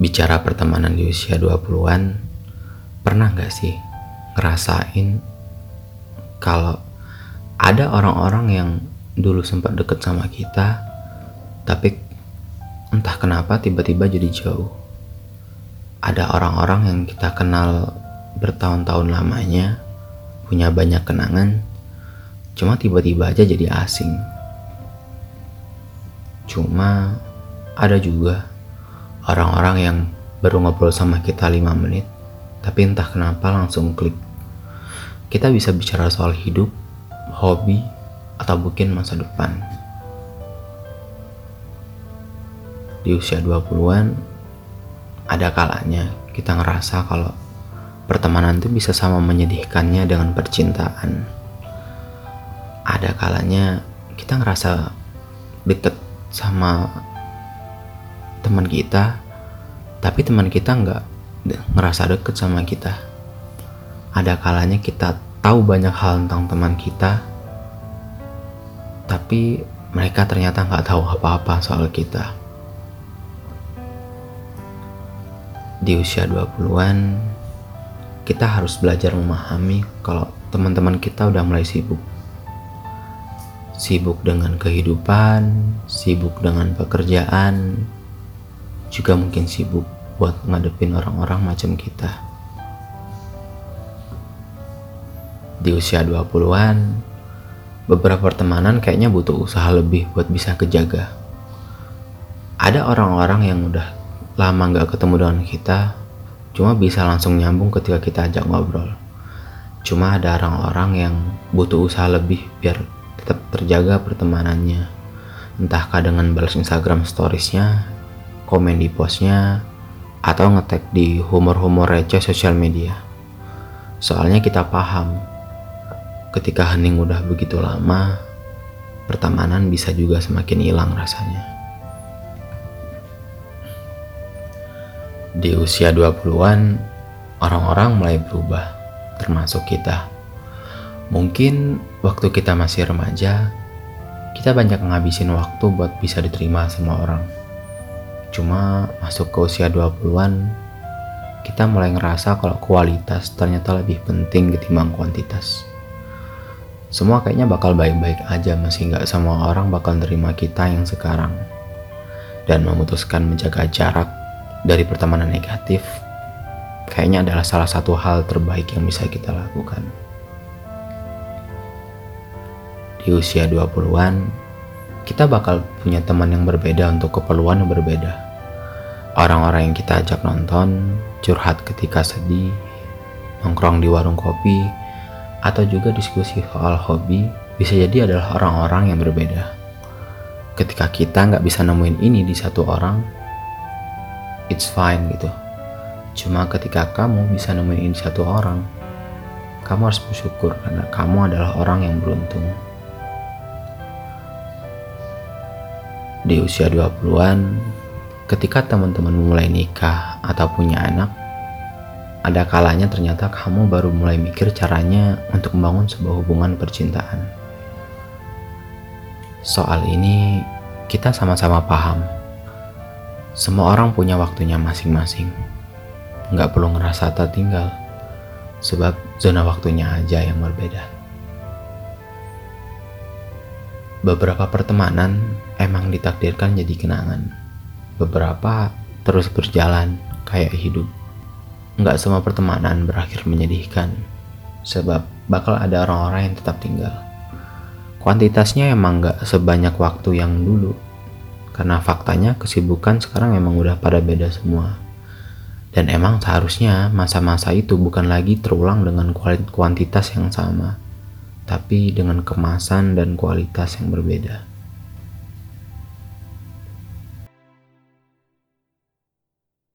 bicara pertemanan di usia 20-an, pernah gak sih ngerasain kalau ada orang-orang yang dulu sempat deket sama kita, tapi entah kenapa tiba-tiba jadi jauh. Ada orang-orang yang kita kenal bertahun-tahun lamanya, punya banyak kenangan, cuma tiba-tiba aja jadi asing. Cuma ada juga orang-orang yang baru ngobrol sama kita 5 menit, tapi entah kenapa langsung klik. Kita bisa bicara soal hidup, hobi, atau mungkin masa depan. Di usia 20-an, ada kalanya kita ngerasa kalau pertemanan itu bisa sama menyedihkannya dengan percintaan. Ada kalanya kita ngerasa deket sama teman kita tapi teman kita nggak ngerasa deket sama kita. Ada kalanya kita tahu banyak hal tentang teman kita tapi mereka ternyata nggak tahu apa-apa soal kita. Di usia 20-an kita harus belajar memahami kalau teman-teman kita udah mulai sibuk. Sibuk dengan kehidupan, sibuk dengan pekerjaan, juga mungkin sibuk buat ngadepin orang-orang macam kita. Di usia 20-an, beberapa pertemanan kayaknya butuh usaha lebih buat bisa kejaga. Ada orang-orang yang udah lama gak ketemu dengan kita, cuma bisa langsung nyambung ketika kita ajak ngobrol. Cuma ada orang-orang yang butuh usaha lebih biar tetap terjaga pertemanannya. Entahkah dengan balas Instagram storiesnya komen di postnya, atau ngetek di humor-humor receh sosial media. Soalnya kita paham, ketika hening udah begitu lama, pertemanan bisa juga semakin hilang rasanya. Di usia 20-an, orang-orang mulai berubah, termasuk kita. Mungkin waktu kita masih remaja, kita banyak ngabisin waktu buat bisa diterima sama orang Cuma masuk ke usia 20-an, kita mulai ngerasa kalau kualitas ternyata lebih penting ketimbang kuantitas. Semua kayaknya bakal baik-baik aja masih nggak semua orang bakal nerima kita yang sekarang. Dan memutuskan menjaga jarak dari pertemanan negatif kayaknya adalah salah satu hal terbaik yang bisa kita lakukan. Di usia 20-an, kita bakal punya teman yang berbeda untuk keperluan yang berbeda. Orang-orang yang kita ajak nonton, curhat ketika sedih, nongkrong di warung kopi, atau juga diskusi soal hobi bisa jadi adalah orang-orang yang berbeda. Ketika kita nggak bisa nemuin ini di satu orang, it's fine gitu. Cuma ketika kamu bisa nemuin ini di satu orang, kamu harus bersyukur karena kamu adalah orang yang beruntung. Di usia 20-an, ketika teman-teman mulai nikah atau punya anak, ada kalanya ternyata kamu baru mulai mikir caranya untuk membangun sebuah hubungan percintaan. Soal ini, kita sama-sama paham. Semua orang punya waktunya masing-masing. Nggak perlu ngerasa tertinggal, sebab zona waktunya aja yang berbeda. Beberapa pertemanan emang ditakdirkan jadi kenangan. Beberapa terus berjalan kayak hidup. Nggak semua pertemanan berakhir menyedihkan, sebab bakal ada orang-orang yang tetap tinggal. Kuantitasnya emang nggak sebanyak waktu yang dulu, karena faktanya kesibukan sekarang emang udah pada beda semua. Dan emang seharusnya masa-masa itu bukan lagi terulang dengan kuantitas yang sama tapi dengan kemasan dan kualitas yang berbeda.